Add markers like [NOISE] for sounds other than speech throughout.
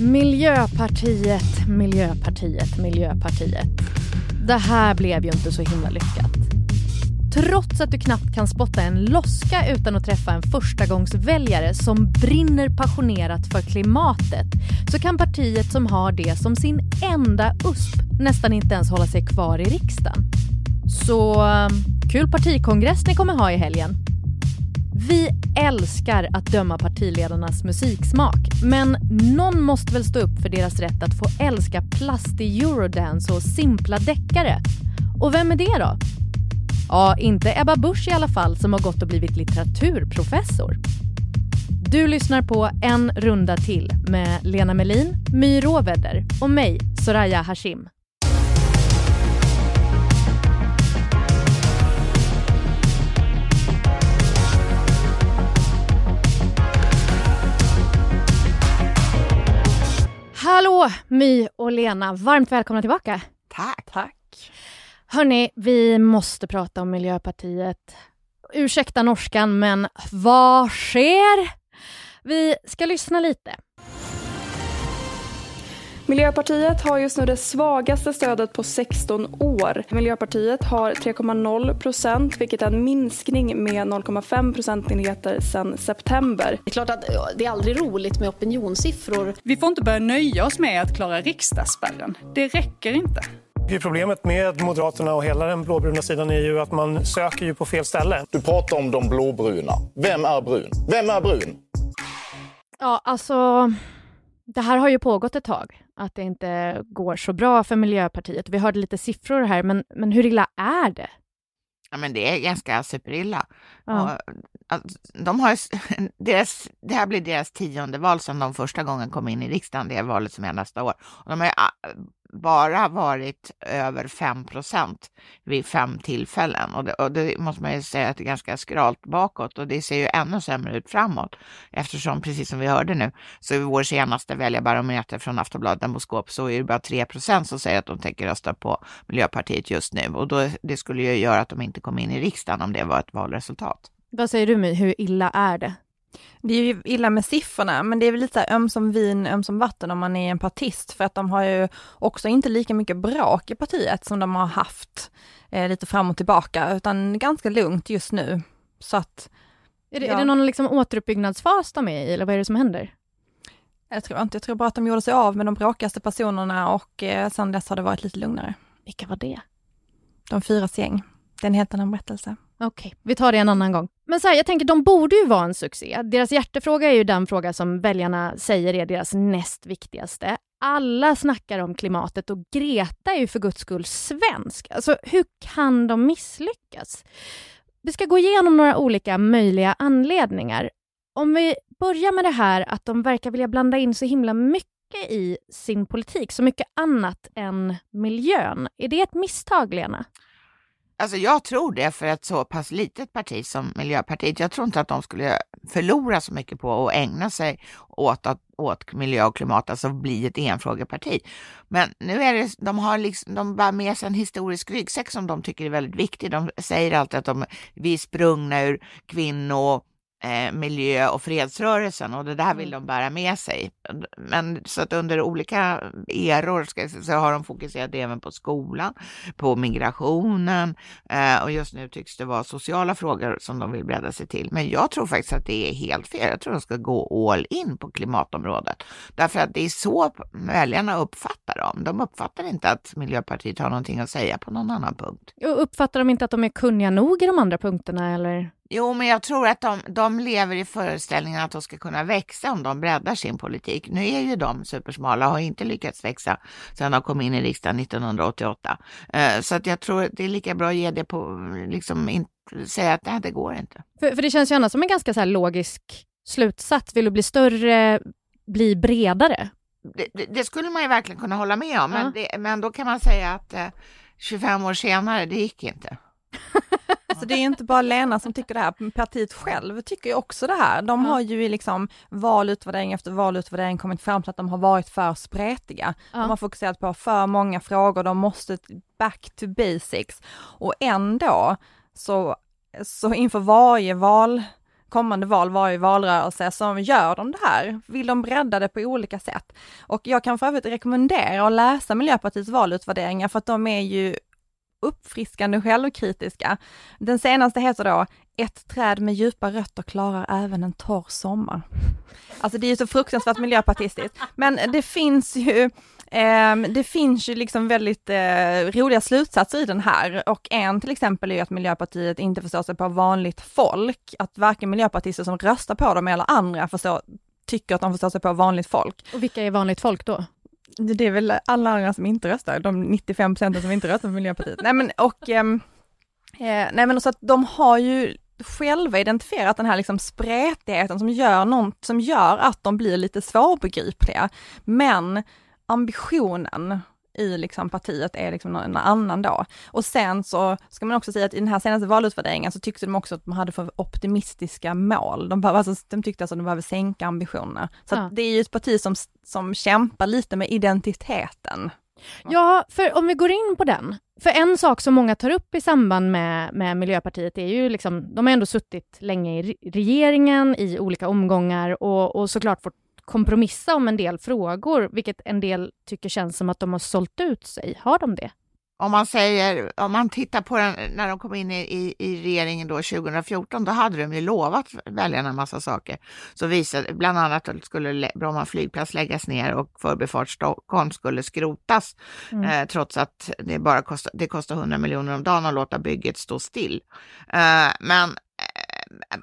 Miljöpartiet, Miljöpartiet, Miljöpartiet. Det här blev ju inte så himla lyckat. Trots att du knappt kan spotta en loska utan att träffa en förstagångsväljare som brinner passionerat för klimatet så kan partiet som har det som sin enda USP nästan inte ens hålla sig kvar i riksdagen. Så eh, kul partikongress ni kommer ha i helgen. Vi älskar att döma partiledarnas musiksmak men någon måste väl stå upp för deras rätt att få älska plastig eurodance och simpla deckare. Och vem är det då? Ja, inte Ebba Busch i alla fall som har gått och blivit litteraturprofessor. Du lyssnar på En runda till med Lena Melin, My Råvedder och mig, Soraya Hashim. Hallå My och Lena, varmt välkomna tillbaka. Tack. Tack. Hörni, vi måste prata om Miljöpartiet. Ursäkta norskan, men vad sker? Vi ska lyssna lite. Miljöpartiet har just nu det svagaste stödet på 16 år. Miljöpartiet har 3,0 procent, vilket är en minskning med 0,5 procentenheter sedan september. Det är klart att det är aldrig roligt med opinionssiffror. Vi får inte börja nöja oss med att klara riksdagsspärren. Det räcker inte. Problemet med Moderaterna och hela den blåbruna sidan är ju att man söker ju på fel ställe. Du pratar om de blåbruna. Vem är brun? Vem är brun? Ja, alltså det här har ju pågått ett tag, att det inte går så bra för Miljöpartiet. Vi hörde lite siffror här, men, men hur illa är det? Ja, men det är ganska superilla. Ja. Och, alltså, de har, [LAUGHS] deras, det här blir deras tionde val sedan de första gången kom in i riksdagen, det är valet som är nästa år. Och de har bara varit över 5 procent vid fem tillfällen och det, och det, måste man ju säga att det är ganska skralt bakåt och det ser ju ännu sämre ut framåt eftersom precis som vi hörde nu så i vår senaste väljarbarometer från Aftonbladet Demoskop så är det bara 3 procent som säger att de tänker rösta på Miljöpartiet just nu och då, det skulle ju göra att de inte kom in i riksdagen om det var ett valresultat. Vad säger du My, hur illa är det? Det är ju illa med siffrorna, men det är väl lite öm som vin, öm som vatten om man är en partist, för att de har ju också inte lika mycket brak i partiet som de har haft eh, lite fram och tillbaka, utan ganska lugnt just nu. Så att... Är det, ja. är det någon liksom återuppbyggnadsfas de är i, eller vad är det som händer? Jag tror inte, jag tror bara att de gjorde sig av med de bråkigaste personerna och eh, sedan dess har det varit lite lugnare. Vilka var det? De fyras gäng. Det är en helt annan berättelse. Okej, okay, vi tar det en annan gång. Men så här, jag tänker, de borde ju vara en succé. Deras hjärtefråga är ju den fråga som väljarna säger är deras näst viktigaste. Alla snackar om klimatet och Greta är ju för guds skull svensk. Alltså, hur kan de misslyckas? Vi ska gå igenom några olika möjliga anledningar. Om vi börjar med det här att de verkar vilja blanda in så himla mycket i sin politik, så mycket annat än miljön. Är det ett misstag, Lena? Alltså jag tror det för ett så pass litet parti som Miljöpartiet. Jag tror inte att de skulle förlora så mycket på att ägna sig åt, att, åt miljö och klimat, alltså bli ett enfrågeparti. Men nu är det, de har liksom, de bär med sig en historisk ryggsäck som de tycker är väldigt viktig. De säger alltid att de, vi är sprungna ur kvinno eh, miljö och fredsrörelsen och det där vill mm. de bära med sig. Men så att under olika eror ska säga, så har de fokuserat även på skolan, på migrationen eh, och just nu tycks det vara sociala frågor som de vill bredda sig till. Men jag tror faktiskt att det är helt fel. Jag tror de ska gå all in på klimatområdet därför att det är så väljarna uppfattar dem. De uppfattar inte att Miljöpartiet har någonting att säga på någon annan punkt. Och uppfattar de inte att de är kunniga nog i de andra punkterna eller? Jo, men jag tror att de, de lever i föreställningen att de ska kunna växa om de breddar sin politik. Nu är ju de supersmala och har inte lyckats växa sedan de kom in i riksdagen 1988. Eh, så att jag tror det är lika bra att ge det på, liksom in, säga att nej, det går inte. För, för det känns ju annars som en ganska så logisk slutsats. Vill du bli större, bli bredare. Det, det, det skulle man ju verkligen kunna hålla med om, ja. men, det, men då kan man säga att eh, 25 år senare, det gick inte. [LAUGHS] Alltså det är inte bara Lena som tycker det här, partiet själv tycker ju också det här. De har ju i liksom valutvärdering efter valutvärdering kommit fram till att de har varit för spretiga. De har fokuserat på för många frågor, de måste back to basics. Och ändå så, så inför varje val kommande val, varje valrörelse, så gör de det här. Vill de bredda det på olika sätt? Och jag kan för övrigt rekommendera att läsa Miljöpartiets valutvärderingar för att de är ju uppfriskande självkritiska. Den senaste heter då Ett träd med djupa rötter klarar även en torr sommar. Alltså det är ju så fruktansvärt miljöpartistiskt, men det finns ju eh, det finns ju liksom väldigt eh, roliga slutsatser i den här och en till exempel är ju att Miljöpartiet inte förstår sig på vanligt folk, att varken miljöpartister som röstar på dem eller andra förstår, tycker att de förstår sig på vanligt folk. Och vilka är vanligt folk då? Det är väl alla andra som inte röstar, de 95 procenten som inte röstar på Miljöpartiet. Nej men och, ehm, eh, nej men så att de har ju själva identifierat den här liksom spretigheten som gör, något, som gör att de blir lite svårbegripliga. Men ambitionen i liksom partiet är liksom en annan då. Och sen så ska man också säga att i den här senaste valutvärderingen så tyckte de också att de hade för optimistiska mål. De, behöver, alltså, de tyckte alltså att de behöver sänka ambitionerna. Så ja. det är ju ett parti som, som kämpar lite med identiteten. Ja, för om vi går in på den. För en sak som många tar upp i samband med, med Miljöpartiet är ju liksom, de har ändå suttit länge i regeringen i olika omgångar och, och såklart fått kompromissa om en del frågor, vilket en del tycker känns som att de har sålt ut sig. Har de det? Om man säger, om man tittar på den, när de kom in i, i regeringen då 2014, då hade de ju lovat väljarna en massa saker. Så visade bland annat att skulle Bromma flygplats läggas ner och Förbifart Stockholm skulle skrotas, mm. eh, trots att det bara kostar, det kostar 100 miljoner om dagen att låta bygget stå still. Eh, men eh,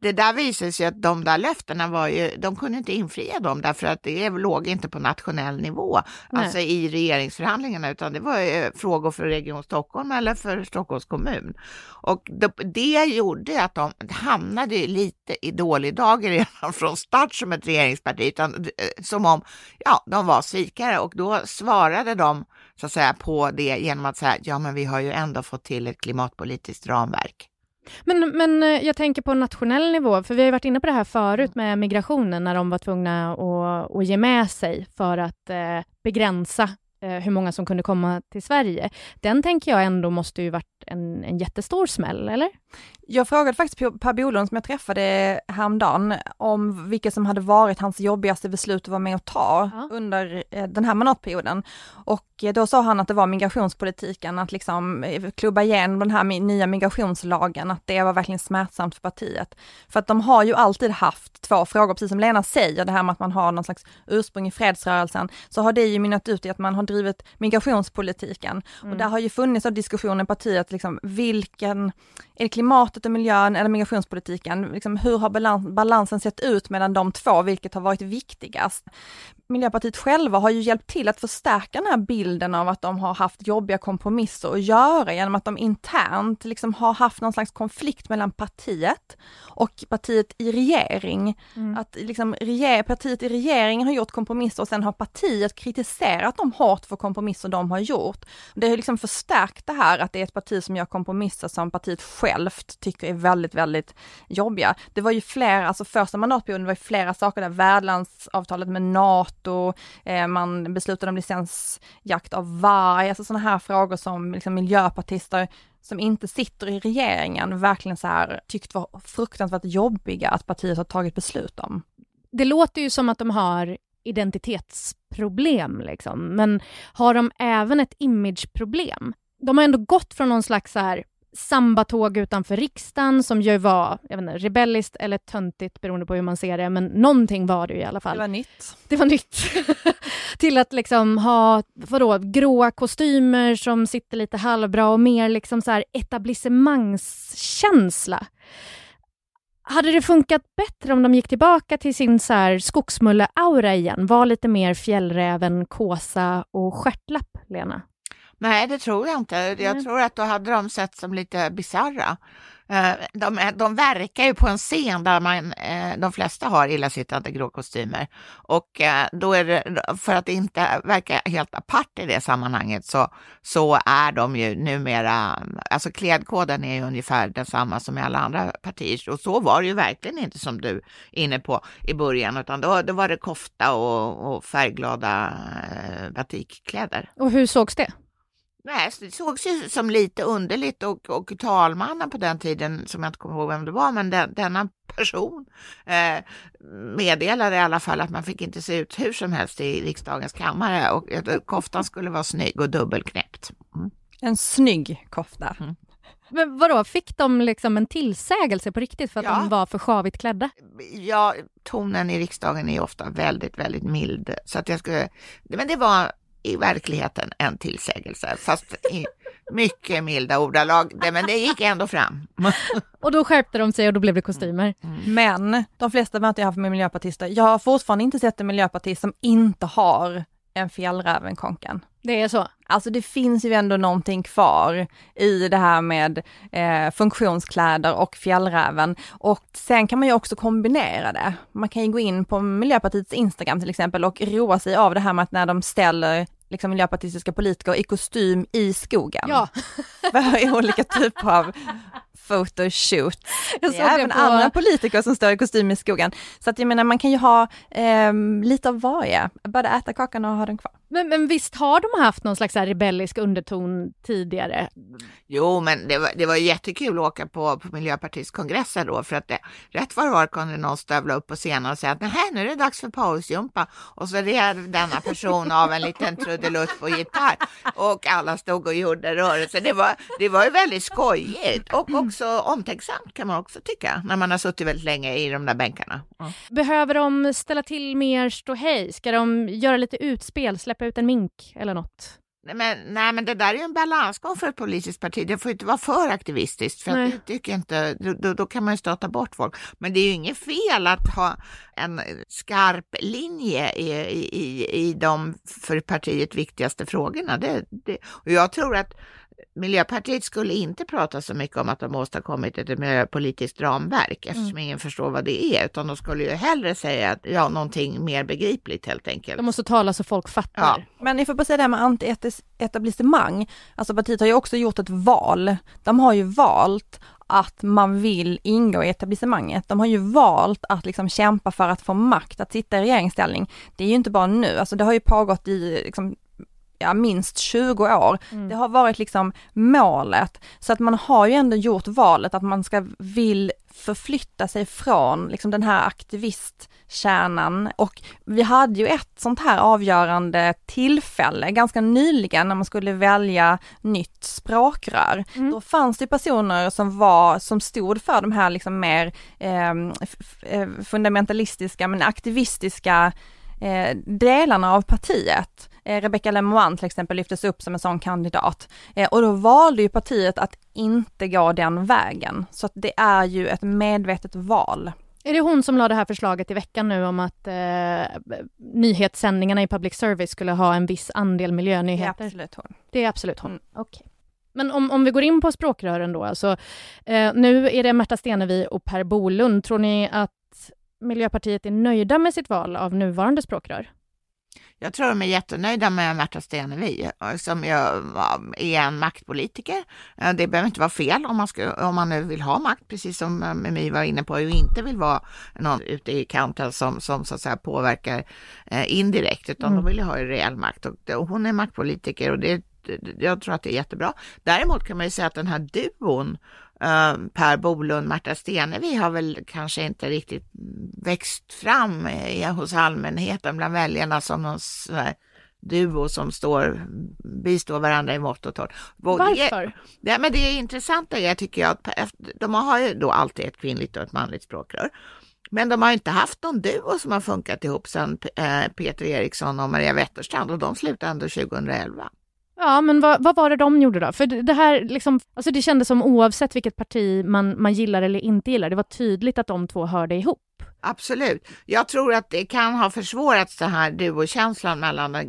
det där visade sig att de där löftena var ju, de kunde inte infria dem därför att det låg inte på nationell nivå, Nej. alltså i regeringsförhandlingarna, utan det var frågor för Region Stockholm eller för Stockholms kommun. Och det, det gjorde att de hamnade lite i dålig dager redan [LAUGHS] från start som ett regeringsparti, utan, eh, som om ja, de var svikare och då svarade de så att säga på det genom att säga, ja men vi har ju ändå fått till ett klimatpolitiskt ramverk. Men, men eh, jag tänker på nationell nivå, för vi har ju varit inne på det här förut med migrationen, när de var tvungna att, att ge med sig för att eh, begränsa eh, hur många som kunde komma till Sverige. Den tänker jag ändå måste ju varit en, en jättestor smäll, eller? Jag frågade faktiskt Per Bolund som jag träffade häromdagen om vilket som hade varit hans jobbigaste beslut att vara med och ta ja. under eh, den här mandatperioden. Och eh, då sa han att det var migrationspolitiken, att liksom eh, klubba igenom den här nya migrationslagen, att det var verkligen smärtsamt för partiet. För att de har ju alltid haft två frågor, precis som Lena säger, det här med att man har någon slags ursprung i fredsrörelsen, så har det ju mynnat ut i att man har drivit migrationspolitiken. Mm. Och där har ju funnits en diskussion i partiet, liksom, vilken, är det klimatet och miljön eller migrationspolitiken? Liksom, hur har balansen sett ut mellan de två, vilket har varit viktigast? Miljöpartiet själva har ju hjälpt till att förstärka den här bilden av att de har haft jobbiga kompromisser att göra genom att de internt liksom har haft någon slags konflikt mellan partiet och partiet i regering. Mm. Att liksom reger, partiet i regeringen har gjort kompromisser och sen har partiet kritiserat dem hårt för kompromisser de har gjort. Det har liksom förstärkt det här att det är ett parti som gör kompromisser som partiet självt tycker är väldigt, väldigt jobbiga. Det var ju flera, alltså första mandatperioden var ju flera saker där, värdlandsavtalet med NATO och eh, man beslutade om licensjakt av varg, alltså sådana här frågor som liksom miljöpartister som inte sitter i regeringen verkligen så här tyckt var fruktansvärt jobbiga att partiet har tagit beslut om. Det låter ju som att de har identitetsproblem, liksom. men har de även ett imageproblem? De har ändå gått från någon slags så här sambatåg utanför riksdagen som ju var jag vet inte, rebelliskt eller töntigt beroende på hur man ser det, men någonting var det i alla fall. Det var nytt. Det var nytt. [LAUGHS] Till att liksom ha vadå, gråa kostymer som sitter lite halvbra och mer liksom så här etablissemangskänsla. Hade det funkat bättre om de gick tillbaka till sin så här skogsmulle-aura igen? Var lite mer fjällräven, kåsa och stjärtlapp, Lena? Nej, det tror jag inte. Jag Nej. tror att då hade de sett som lite bisarra. Eh, De, är- de verkar ju på en scen där man, eh, de flesta har illasittande grå kostymer. Och eh, då är det, för att inte verka helt apart i det sammanhanget så, så är de ju numera, alltså klädkoden är ju ungefär densamma som i alla andra partier. Och så var det ju verkligen inte som du är inne på i början, utan då, då var det kofta och, och färgglada eh, batikkläder. Och hur sågs det? Nej, det sågs ju som lite underligt och, och talmannen på den tiden, som jag inte kommer ihåg vem det var, men den, denna person eh, meddelade i alla fall att man fick inte se ut hur som helst i riksdagens kammare och koftan skulle vara snygg och dubbelknäppt. Mm. En snygg kofta. Men vadå, fick de liksom en tillsägelse på riktigt för att Ja. de var för sjavigt klädda? Ja, tonen i riksdagen är ofta väldigt, väldigt mild, så att jag skulle, men det var i verkligheten en tillsägelse, fast i mycket milda ordalag, Det- men det gick ändå fram. [LAUGHS] Och då skärpte de sig och då blev det kostymer. Men de flesta möten jag har haft med miljöpartister, jag har fortfarande inte sett en miljöpartist som inte har en fjällrävenkonken. Det är så? Alltså det finns ju ändå någonting kvar i det här med eh, funktionskläder och fjällräven. Och sen kan man ju också kombinera det. Man kan ju gå in på Miljöpartiets Instagram till exempel och roa sig av det här med att när de ställer liksom miljöpartistiska politiker i kostym i skogen. Ja, För olika typer av photoshoot. jag Det såg även på... andra politiker som står i kostym i skogen. Så att jag menar man kan ju ha ehm, lite av varje, både äta kakan och ha den kvar. Men, men visst har de haft någon slags här rebellisk underton tidigare? Jo, men det var, det var jättekul att åka på, på Miljöpartiets kongresser då, för att det, rätt vad det var kunde någon stövla upp på scenen och säga att nej, nu är det dags för pausjumpa. Och så red denna person av en liten trudelutt på gitarr och alla stod och gjorde rörelser. Det var, det var ju väldigt skojigt och också omtänksamt kan man också tycka, när man har suttit väldigt länge i de där bänkarna. Ja. Behöver de ställa till mer ståhej? Ska de göra lite utspel, släppa ut en mink eller något? Men, nej, men det där är ju en balansgång för ett politiskt parti. Det får inte vara för aktivistiskt, för Nej. att det tycker inte, då, då, kan man ju stöta bort folk. Men det är ju inget fel att ha en skarp linje i, i, i, i de för partiet viktigaste frågorna. Det, det, och jag tror att Miljöpartiet skulle inte prata så mycket om att de åstadkommit ett miljöpolitiskt ramverk eftersom ingen förstår vad det är, utan de skulle ju hellre säga att ja, någonting mer begripligt helt enkelt. De måste tala så folk fattar. Ja. Men ni får bara säga det här med anti-etablissemang. Alltså partiet har ju också gjort ett val. De har ju valt att man vill ingå i etablissemanget. De har ju valt att liksom kämpa för att få makt, att sitta i regeringsställning. Det är ju inte bara nu, alltså det har ju pågått i liksom, ja, minst 20 år. Det har varit liksom målet. Så att man har ju ändå gjort valet att man ska vill förflytta sig från liksom den här aktivistkärnan och vi hade ju ett sånt här avgörande tillfälle ganska nyligen när man skulle välja nytt språkrör. Då fanns det personer som var, som stod för de här liksom mer eh, f- eh, fundamentalistiska men aktivistiska eh, delarna av partiet. Eh, Rebecca Lemoine till exempel lyftes upp som en sån kandidat. Eh, och då valde ju partiet att inte gå den vägen. Så att det är ju ett medvetet val. Är det hon som la det här förslaget i veckan nu om att eh, nyhetssändningarna i public service skulle ha en viss andel Det är miljönyheter? absolut hon. Det är absolut hon. Mm. Okej. Men om, om vi går in på språkrören då, alltså, eh, nu är det Märta Stenevi och Per Bolund. Tror ni att Miljöpartiet är nöjda med sitt val av nuvarande språkrör? Jag tror de är jättenöjda med Märta Stenevi som ju ja, är en maktpolitiker. Eh, Det behöver inte vara fel om man, ska, om man nu vill ha makt, precis som eh, Mimi var inne på, och inte vill vara någon ute i kanten som, som så att säga påverkar eh, indirekt, utan de vill ju ha en reell makt. Och, och hon är maktpolitiker och det, jag tror att det är jättebra. Däremot kan man ju säga att den här duon eh, Per Bolund, Märta Stenevi har väl kanske inte riktigt växt fram eh, hos allmänheten bland väljarna som någon duo som står, bistår varandra i mått och torrt. Det- Varför? Ja, men det intressanta är, tycker jag, att de har ju då alltid ett kvinnligt och ett manligt språkrör. Men de har inte haft någon duo som har funkat ihop sedan eh, Peter Eriksson och Maria Wetterstrand och de slutade ändå 2011. Ja, men vad, vad, var det de gjorde då? För det här, liksom, alltså det kändes som oavsett vilket parti man, man gillar eller inte gillar, det var tydligt att de två hörde ihop. Absolut. Jag tror att det kan ha försvårats den här duokänslan mellan det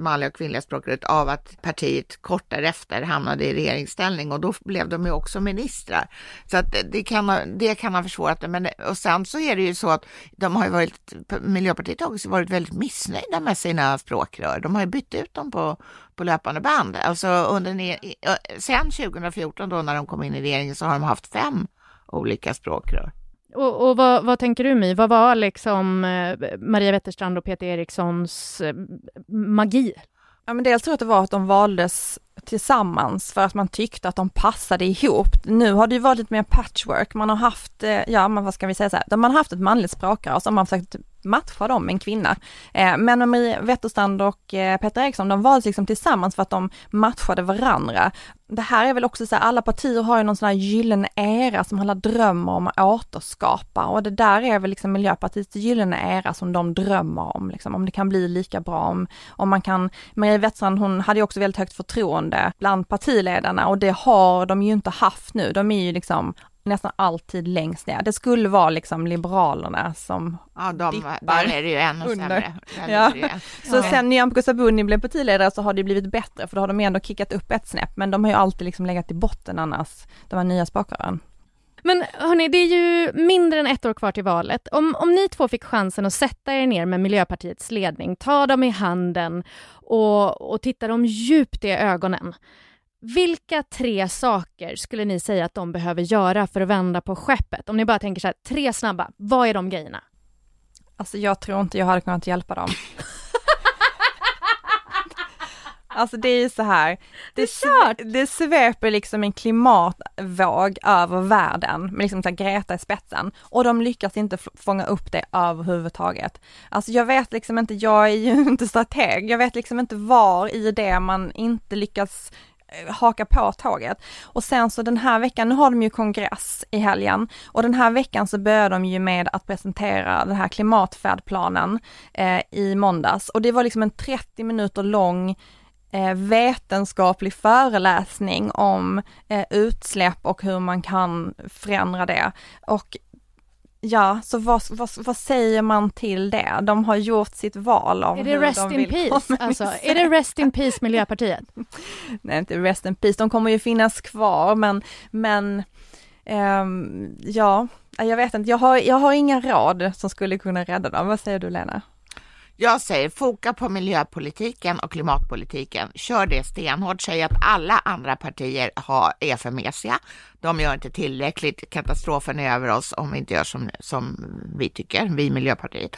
manliga och kvinnliga språket av att partiet kort därefter hamnade i regeringsställning och då blev de ju också ministrar. Så att det kan ha, det kan ha försvårat det. Men, och sen så är det ju så att de har ju varit, Miljöpartiet har också varit väldigt missnöjda med sina språkrör. De har ju bytt ut dem på, på löpande band. Alltså under, sen 2014 då när de kom in i regeringen så har de haft fem olika språkrör. Och, och vad, vad, tänker du My? Vad var liksom eh, Maria Wetterstrand och Peter Erikssons eh, magi? Ja, men dels tror jag att det var att de valdes tillsammans för att man tyckte att de passade ihop. Nu har det ju varit lite mer patchwork, man har haft, eh, ja men vad ska vi säga så här, man har haft ett manligt språkrör och så har man försökt matcha dem med en kvinna. Eh, men Marie Wetterstrand och eh, Peter Eriksson, de valdes liksom tillsammans för att de matchade varandra. Det här är väl också så här, alla partier har ju någon sån här gyllene era som alla drömmer om att återskapa och det där är väl liksom Miljöpartiets gyllene era som de drömmer om, liksom, om det kan bli lika bra, om, om man kan, Marie Wetterstrand hon hade ju också väldigt högt förtroende bland partiledarna och det har de ju inte haft nu, de är ju liksom nästan alltid längst ner. Det skulle vara liksom Liberalerna som Ja, de, där är det ju ännu under. sämre. Ja. Så ja. sen Nyamko Sabuni blev partiledare så har det blivit bättre för då har de ändå kickat upp ett snäpp men de har ju alltid liksom legat i botten annars, de här nya spakarna. Men hörni, det är ju mindre än ett år kvar till valet. Om, om ni två fick chansen att sätta er ner med Miljöpartiets ledning, ta dem i handen och, och titta dem djupt i ögonen. Vilka tre saker skulle ni säga att de behöver göra för att vända på skeppet? Om ni bara tänker så här, tre snabba, vad är de grejerna? Alltså jag tror inte jag hade kunnat hjälpa dem. Alltså det är så här, det, det, det sveper liksom en klimatvåg över världen med liksom så Greta i spetsen och de lyckas inte fånga upp det överhuvudtaget. Alltså jag vet liksom inte, jag är ju [LAUGHS] inte strateg, jag vet liksom inte var i det man inte lyckas Eh, haka på tåget. Och sen så den här veckan, nu har de ju kongress i helgen och den här veckan så börjar de ju med att presentera den här klimatfärdplanen eh, i måndags och det var liksom en 30 minuter lång vetenskaplig föreläsning om eh, utsläpp och hur man kan förändra det. Och Ja, så vad, vad, vad, säger man till det? De har gjort sitt val av Är det rest de in peace? Alltså, är det rest in peace Miljöpartiet? [LAUGHS] Nej, inte rest in peace, de kommer ju finnas kvar men, men um, ja, jag vet inte, jag har, jag har inga råd som skulle kunna rädda dem. Vad säger du Lena? Jag säger foka på miljöpolitiken och klimatpolitiken. Kör det stenhårt. Säg att alla andra partier har, är för mesiga. De gör inte tillräckligt. Katastrofen är över oss om vi inte gör som, som vi tycker, vi Miljöpartiet.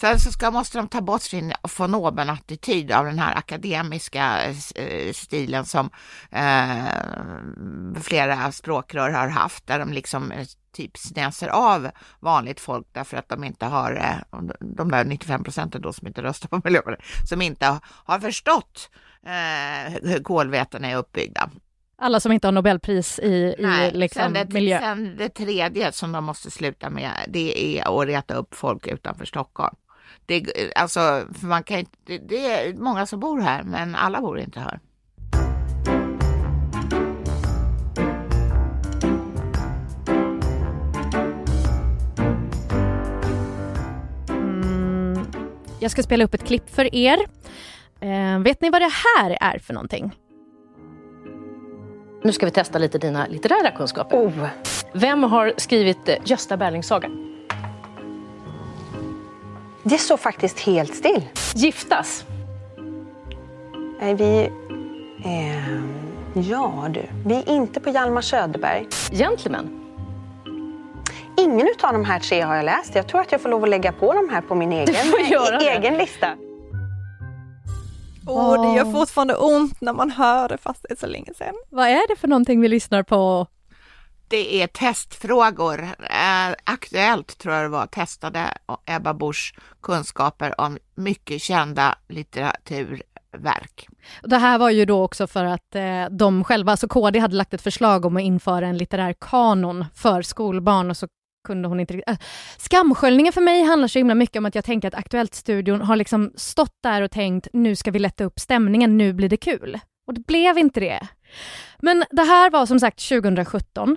Sen så ska, måste de ta bort sin von oben-attityd av den här akademiska eh, stilen som eh, flera språkrör har haft, där de liksom typ snäser av vanligt folk därför att de inte har, eh, de där 95 procenten då som inte röstar på [LAUGHS] Miljöpartiet, som inte har förstått eh, hur kolvätena är uppbyggda. Alla som inte har Nobelpris i, Nej, i liksom sen det, miljö. Sen det tredje som de måste sluta med, det är att reta upp folk utanför Stockholm. Det, alltså, man kan det, det är många som bor här, men alla bor inte här. Jag ska spela upp ett klipp för er. Eh, vet ni vad det här är för någonting? Nu ska vi testa lite dina litterära kunskaper. Oh. Vem har skrivit eh, Gösta Berlings saga? Det står faktiskt helt still. Giftas? Nej, vi... Eh, ja du, vi är inte på Hjalmar Söderberg. Gentlemen? Ingen av de här tre har jag läst. Jag tror att jag får lov att lägga på de här på min egen, egen lista. Åh, oh, det gör fortfarande ont när man hör det fast det är så länge sedan. Vad är det för någonting vi lyssnar på? Det är testfrågor. Eh, Aktuellt tror jag det var testade Ebba Busch kunskaper om mycket kända litteraturverk. Det här var ju då också för att eh, de själva, alltså KD hade lagt ett förslag om att införa en litterär kanon för skolbarn och så kunde hon inte riktigt... Äh. Skamsköljningen för mig handlar så himla mycket om att jag tänker att Aktuellt-studion har liksom stått där och tänkt nu ska vi lätta upp stämningen, nu blir det kul. Och det blev inte det. Men det här var som sagt 2017.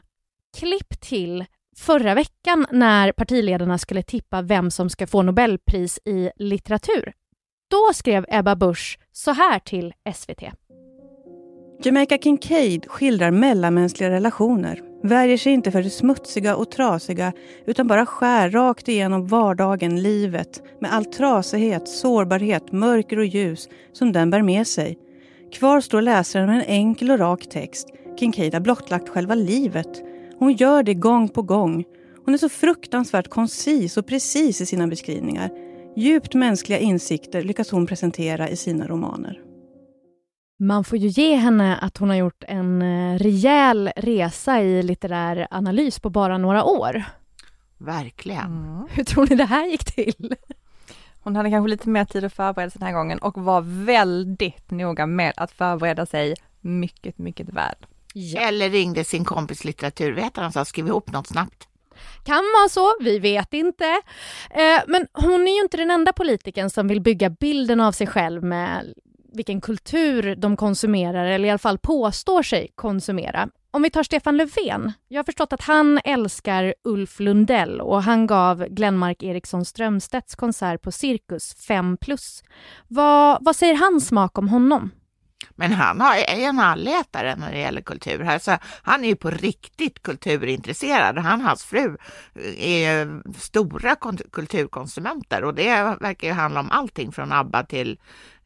Klipp till förra veckan när partiledarna skulle tippa vem som ska få Nobelpris i litteratur. Då skrev Ebba Busch så här till SVT. Jamaica Kincaid skildrar mellanmänskliga relationer, värjer sig inte för det smutsiga och trasiga utan bara skär rakt igenom vardagen, livet med all trasighet, sårbarhet, mörker och ljus som den bär med sig. Kvar står läsaren med en enkel och rak text. Kincaid har blottlagt själva livet. Hon gör det gång på gång. Hon är så fruktansvärt koncis och precis i sina beskrivningar. Djupt mänskliga insikter lyckas hon presentera i sina romaner. Man får ju ge henne att hon har gjort en eh, rejäl resa i litterär analys på bara några år. Verkligen. Mm. Hur tror ni det här gick till? Hon hade kanske lite mer tid att förbereda sig den här gången och var väldigt noga med att förbereda sig mycket, mycket väl. Ja. Eller ringde sin kompis litteraturvetare och sa skriv ihop något snabbt. Kan vara så, vi vet inte. Eh, men hon är ju inte den enda politikern som vill bygga bilden av sig själv med vilken kultur de konsumerar, eller i alla fall påstår sig konsumera. Om vi tar Stefan Löfven. Jag har förstått att han älskar Ulf Lundell och han gav Glenmark Eriksson Strömstedts konsert på Cirkus 5 vad, vad säger hans smak om honom? Men han är en allätare när det gäller kultur. Alltså, han är ju på riktigt kulturintresserad. Han och hans fru eh, är stora kulturkonsumenter och det verkar ju handla om allting från ABBA till,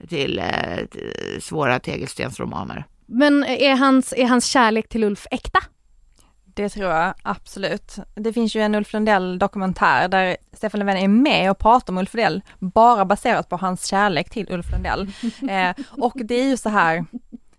till, eh, till svåra tegelstensromaner. Men är hans, är hans kärlek till Ulf äkta? Det tror jag absolut. Det finns ju en Ulf Lundell dokumentär där Stefan Löfven är med och pratar om Ulf Lundell, bara baserat på hans kärlek till Ulf Lundell. [LAUGHS] eh, och det är ju så här,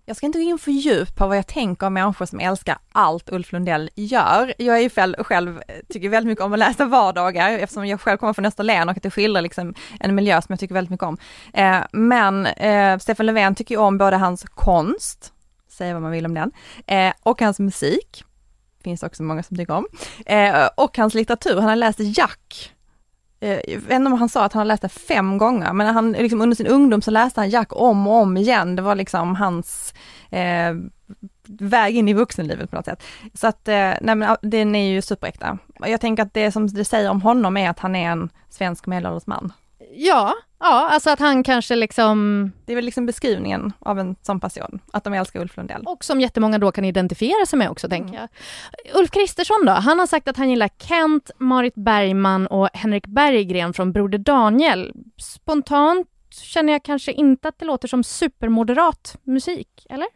jag ska inte gå in för djupt på vad jag tänker om människor som älskar allt Ulf Lundell gör. Jag är ju själv, själv tycker väldigt mycket om att läsa vardagar eftersom jag själv kommer från Österlen och att det skildrar liksom en miljö som jag tycker väldigt mycket om. Eh, men eh, Stefan Löfven tycker ju om både hans konst, säga vad man vill om den, eh, och hans musik finns också många som tycker om. Eh, och hans litteratur, han har läst Jack. Eh, jag vet inte om han sa att han har läst det fem gånger, men han, liksom under sin ungdom så läste han Jack om och om igen. Det var liksom hans eh, väg in i vuxenlivet på något sätt. Så att, eh, nej men den är ju superäkta. Jag tänker att det som det säger om honom är att han är en svensk medelålders man. Ja, ja, alltså att han kanske liksom... Det är väl liksom beskrivningen av en sån person, att de älskar Ulf Lundell. Och som jättemånga då kan identifiera sig med också, tänker mm. jag. Ulf Kristersson då, han har sagt att han gillar Kent, Marit Bergman och Henrik Berggren från Broder Daniel. Spontant känner jag kanske inte att det låter som supermoderat musik, eller?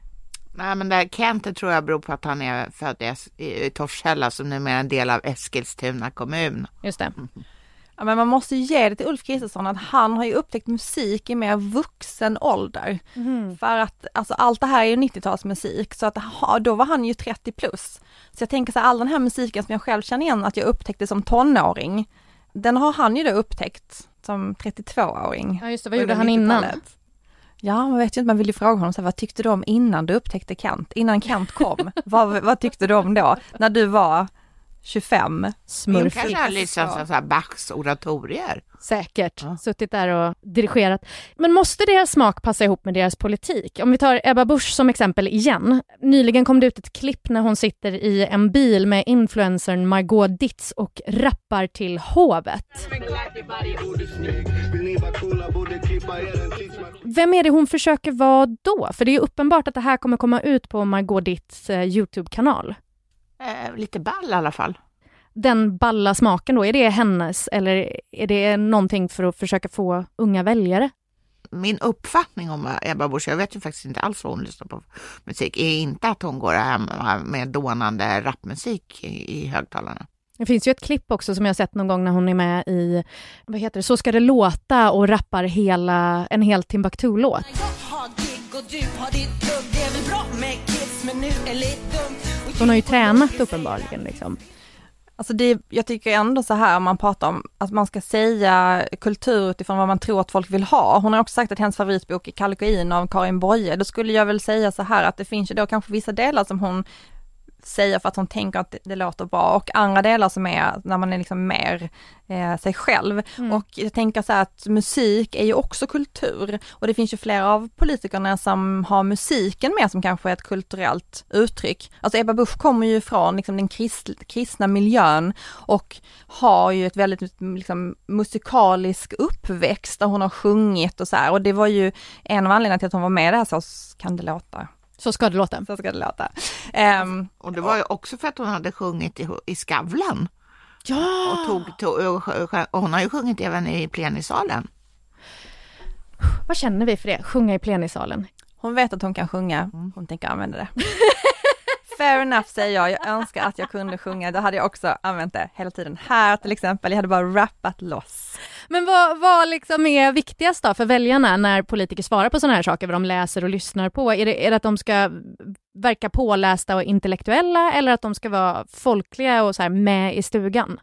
Nej, men det Kent tror jag beror på att han är född i Torshälla som numera är en del av Eskilstuna kommun. Just det. Mm. Ja, men man måste ju ge det till Ulf Kristersson att han har ju upptäckt musik i mer vuxen ålder. Mm. För att alltså allt det här är ju 90-talsmusik så att då var han ju 30 plus. Så jag tänker så här, all den här musiken som jag själv känner igen att jag upptäckte som tonåring, den har han ju då upptäckt som 32-åring. Ja just det, vad gjorde han innan? Ja, man vet ju inte, man vill ju fråga honom så här, vad tyckte du om innan du upptäckte Kent, innan Kent kom? [LAUGHS] vad, vad tyckte du om då, när du var 25. Smurfigt. kanske har lyssnat på Bachs oratorier. Säkert. Ja. Suttit där och dirigerat. Men måste deras smak passa ihop med deras politik? Om vi tar Ebba Busch som exempel igen. Nyligen kom det ut ett klipp när hon sitter i en bil med influencern Margot Ditz och rappar till hovet. Vem är det hon försöker vara då? För det är uppenbart att det här kommer komma ut på Margot Ditz eh, Youtube-kanal. Eh, lite ball i alla fall. Den balla smaken då, är det hennes eller är det någonting för att försöka få unga väljare? Min uppfattning om Ebba Busch, jag vet ju faktiskt inte alls vad hon lyssnar på musik, är inte att hon går hem med dånande rapmusik i, i högtalarna. Det finns ju ett klipp också som jag sett någon gång när hon är med i, vad heter det, Så ska det låta och rappar hela, en hel Timbuktu-låt. Hon har ju tränat uppenbarligen liksom. Alltså det, jag tycker ändå så här om man pratar om att man ska säga kultur utifrån vad man tror att folk vill ha. Hon har också sagt att hennes favoritbok är Kalkoin av Karin Boye. Då skulle jag väl säga så här att det finns ju då kanske vissa delar som hon säger för att hon tänker att det, det låter bra och andra delar som är när man är liksom mer eh, sig själv. Mm. Och jag tänker så här att musik är ju också kultur och det finns ju flera av politikerna som har musiken med som kanske är ett kulturellt uttryck. Alltså Ebba Busch kommer ju från liksom den krist, kristna miljön och har ju ett väldigt liksom, musikalisk uppväxt där hon har sjungit och så här och det var ju en av anledningarna till att hon var med där Så kan det låta. Så ska det låta. Så ska det låta. Um, och det var ju också för att hon hade sjungit i, i Skavlan. Ja! Och, tog, tog, och hon har ju sjungit även i plenisalen. Vad känner vi för det, sjunga i plenisalen? Hon vet att hon kan sjunga, hon tänker använda det. [LAUGHS] Fair enough säger jag, jag önskar att jag kunde sjunga, då hade jag också använt det hela tiden här till exempel, jag hade bara rappat loss. Men vad, vad liksom är viktigast då för väljarna när politiker svarar på sådana här saker, vad de läser och lyssnar på? Är det, är det att de ska verka pålästa och intellektuella eller att de ska vara folkliga och så med i stugan?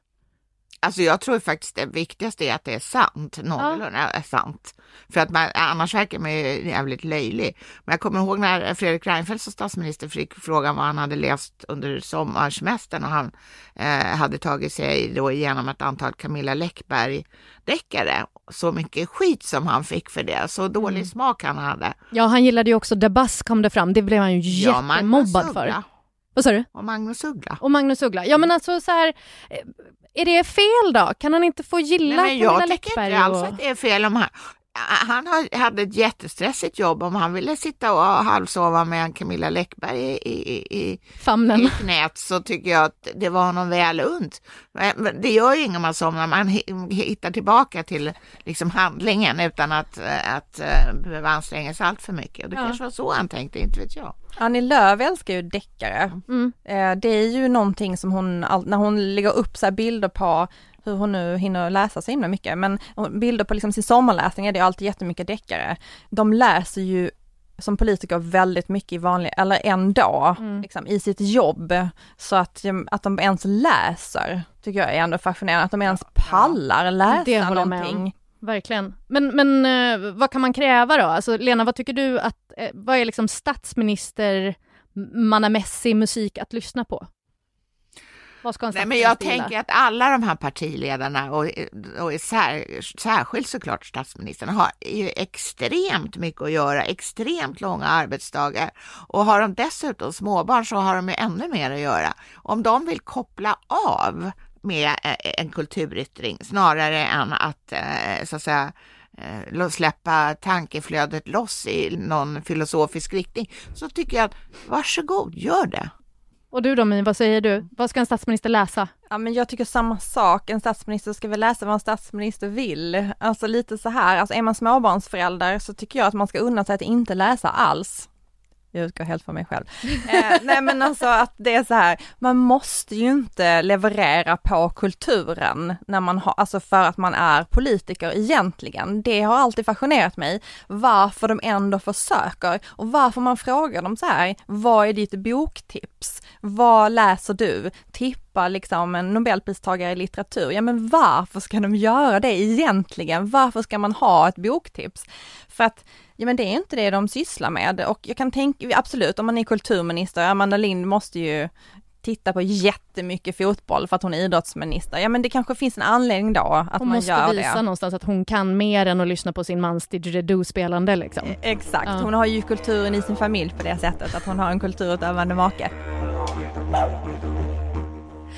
Alltså jag tror faktiskt det viktigaste är att det är sant, någorlunda ja. sant. För att man, annars verkar man ju jävligt löjlig. Men jag kommer ihåg när Fredrik Reinfeldt som statsminister fick frågan vad han hade läst under sommarsemestern och han eh, hade tagit sig då igenom ett antal Camilla Läckberg-deckare. Så mycket skit som han fick för det, så dålig mm. smak han hade. Ja, han gillade ju också Debass kom det fram, det blev han ju ja, jättemobbad för. Vad sa du? Och Magnus Uggla. Och Magnus Uggla. Ja men alltså så här, är det fel då? Kan han inte få gilla Nej, men Jag tycker inte alls att det är fel om han, han hade ett jättestressigt jobb om han ville sitta och halvsova med Camilla Läckberg i, i, i, Famnen. i knät så tycker jag att det var honom väl unt. Det gör ju inget om man somnar, man hittar tillbaka till liksom handlingen utan att, att eh, behöva anstränga sig allt för mycket. Och det ja. kanske var så han tänkte, inte vet jag. Annie Lööf älskar ju deckare. Mm. Eh, det är ju någonting som hon, när hon lägger upp så bilder på hur hon nu hinner läsa så himla mycket, men bilder på liksom sin sommarläsning är det alltid jättemycket deckare. De läser ju som politiker väldigt mycket i vanlig, eller ändå, mm. liksom, i sitt jobb. Så att, att de ens läser, tycker jag är ändå fascinerande, att de ens pallar läsa det någonting. Verkligen. Men, men eh, vad kan man kräva då? Alltså Lena, vad tycker du att, eh, vad är liksom statsminister mannamässig musik att lyssna på? Vad ska Nej, men jag tänker att alla de här partiledarna och, och sär, särskilt såklart statsministern har ju extremt mycket att göra, extremt långa arbetsdagar och har de dessutom småbarn så har de ju ännu mer att göra. Om de vill koppla av med eh, en kulturyttring snarare än att eh, så att säga eh, släppa tankeflödet loss i någon filosofisk riktning så tycker jag att varsågod, gör det. Och du då My, vad säger du? Vad ska en statsminister läsa? Ja men jag tycker samma sak, en statsminister ska väl läsa vad en statsminister vill. Alltså lite så här, alltså är man småbarnsförälder så tycker jag att man ska unna sig att inte läsa alls jag utgår helt från mig själv. [LAUGHS] Eh, nej men alltså att det är så här, man måste ju inte leverera på kulturen när man har, alltså för att man är politiker egentligen. Det har alltid fascinerat mig, varför de ändå försöker och varför man frågar dem så här, vad är ditt boktips? Vad läser du? Tippa liksom en nobelpristagare i litteratur, ja men varför ska de göra det egentligen? Varför ska man ha ett boktips? För att Ja men det är inte det de sysslar med och jag kan tänka, absolut om man är kulturminister, Amanda Lind måste ju titta på jättemycket fotboll för att hon är idrottsminister. Ja men det kanske finns en anledning då att hon man gör det. Hon måste visa någonstans att hon kan mer än att lyssna på sin mans didgeridoo-spelande liksom. E exakt, ja. hon har ju kulturen i sin familj på det sättet att hon har en kulturutövande make.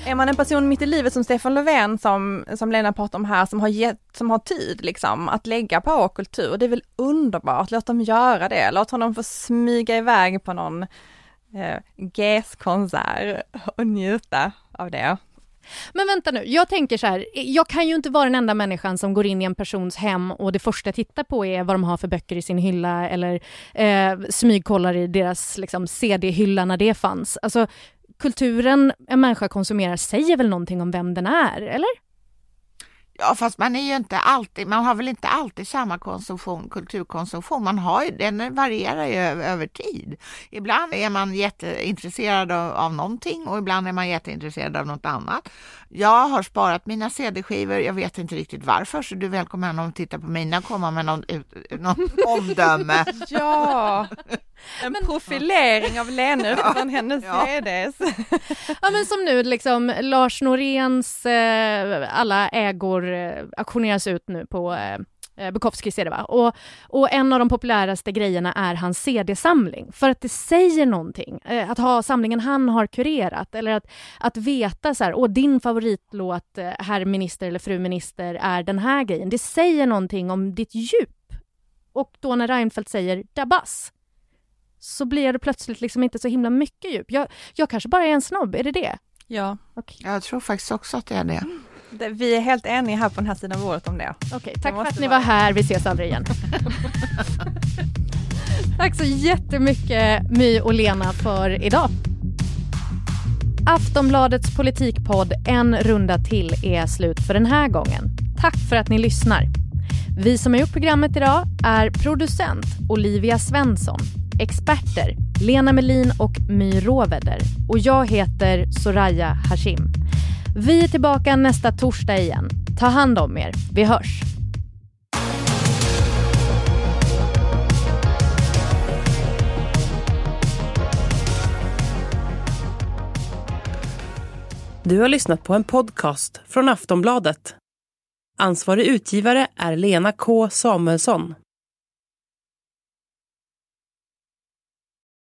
Är man en person mitt i livet som Stefan Löfven som, som Lena pratar om här, som har, gett, som har tid liksom att lägga på kultur, det är väl underbart, låt dem göra det, låt honom få smyga iväg på någon eh, GES-konsert och njuta av det. Men vänta nu, jag tänker så här, jag kan ju inte vara den enda människan som går in i en persons hem och det första jag tittar på är vad de har för böcker i sin hylla eller eh, smygkollar i deras liksom, CD-hylla när det fanns. Alltså, kulturen en människa konsumerar säger väl någonting om vem den är, eller? Ja, fast man är ju inte alltid, man har väl inte alltid samma konsumtion, kulturkonsumtion. Man har ju, den varierar ju över, över tid. Ibland är man jätteintresserad av, av någonting och ibland är man jätteintresserad av något annat. Jag har sparat mina CD-skivor, jag vet inte riktigt varför, så du är välkommen om att titta på mina och komma med någon, någon [LAUGHS] omdöme. ja, en men, profilering av Lene utifrån hennes ja. CDs. ja men som nu liksom Lars Noréns eh, alla ägor eh, auktioneras ut nu på eh, eh Bukowskis CD va? Och, och en av de populäraste grejerna är hans CD-samling. För att det säger någonting. Eh, att ha samlingen han har kurerat eller att, att veta så här, och din favoritlåt, eh, herr minister eller fru minister, är den här grejen. Det säger någonting om ditt djup. Och då när Reinfeldt säger dabas, så blir det plötsligt liksom inte så himla mycket djup. Jag, jag kanske bara är en snobb, är det det? Ja. Okay. Jag tror faktiskt också att det är det. det. Vi är helt eniga här på den här sidan bordet om det. Okej, okay, tack för att ni var här. Vi ses aldrig igen. [LAUGHS] tack så jättemycket My och Lena för idag. Aftonbladets politikpodd En runda till är slut för den här gången. Tack för att ni lyssnar. Vi som har gjort programmet idag är producent Olivia Svensson experter Lena Melin och My Råväder. Och jag heter Soraya Hashim. Vi är tillbaka nästa torsdag igen. Ta hand om er. Vi hörs. Du har lyssnat på en podcast från Aftonbladet. Ansvarig utgivare är Lena K Samuelsson.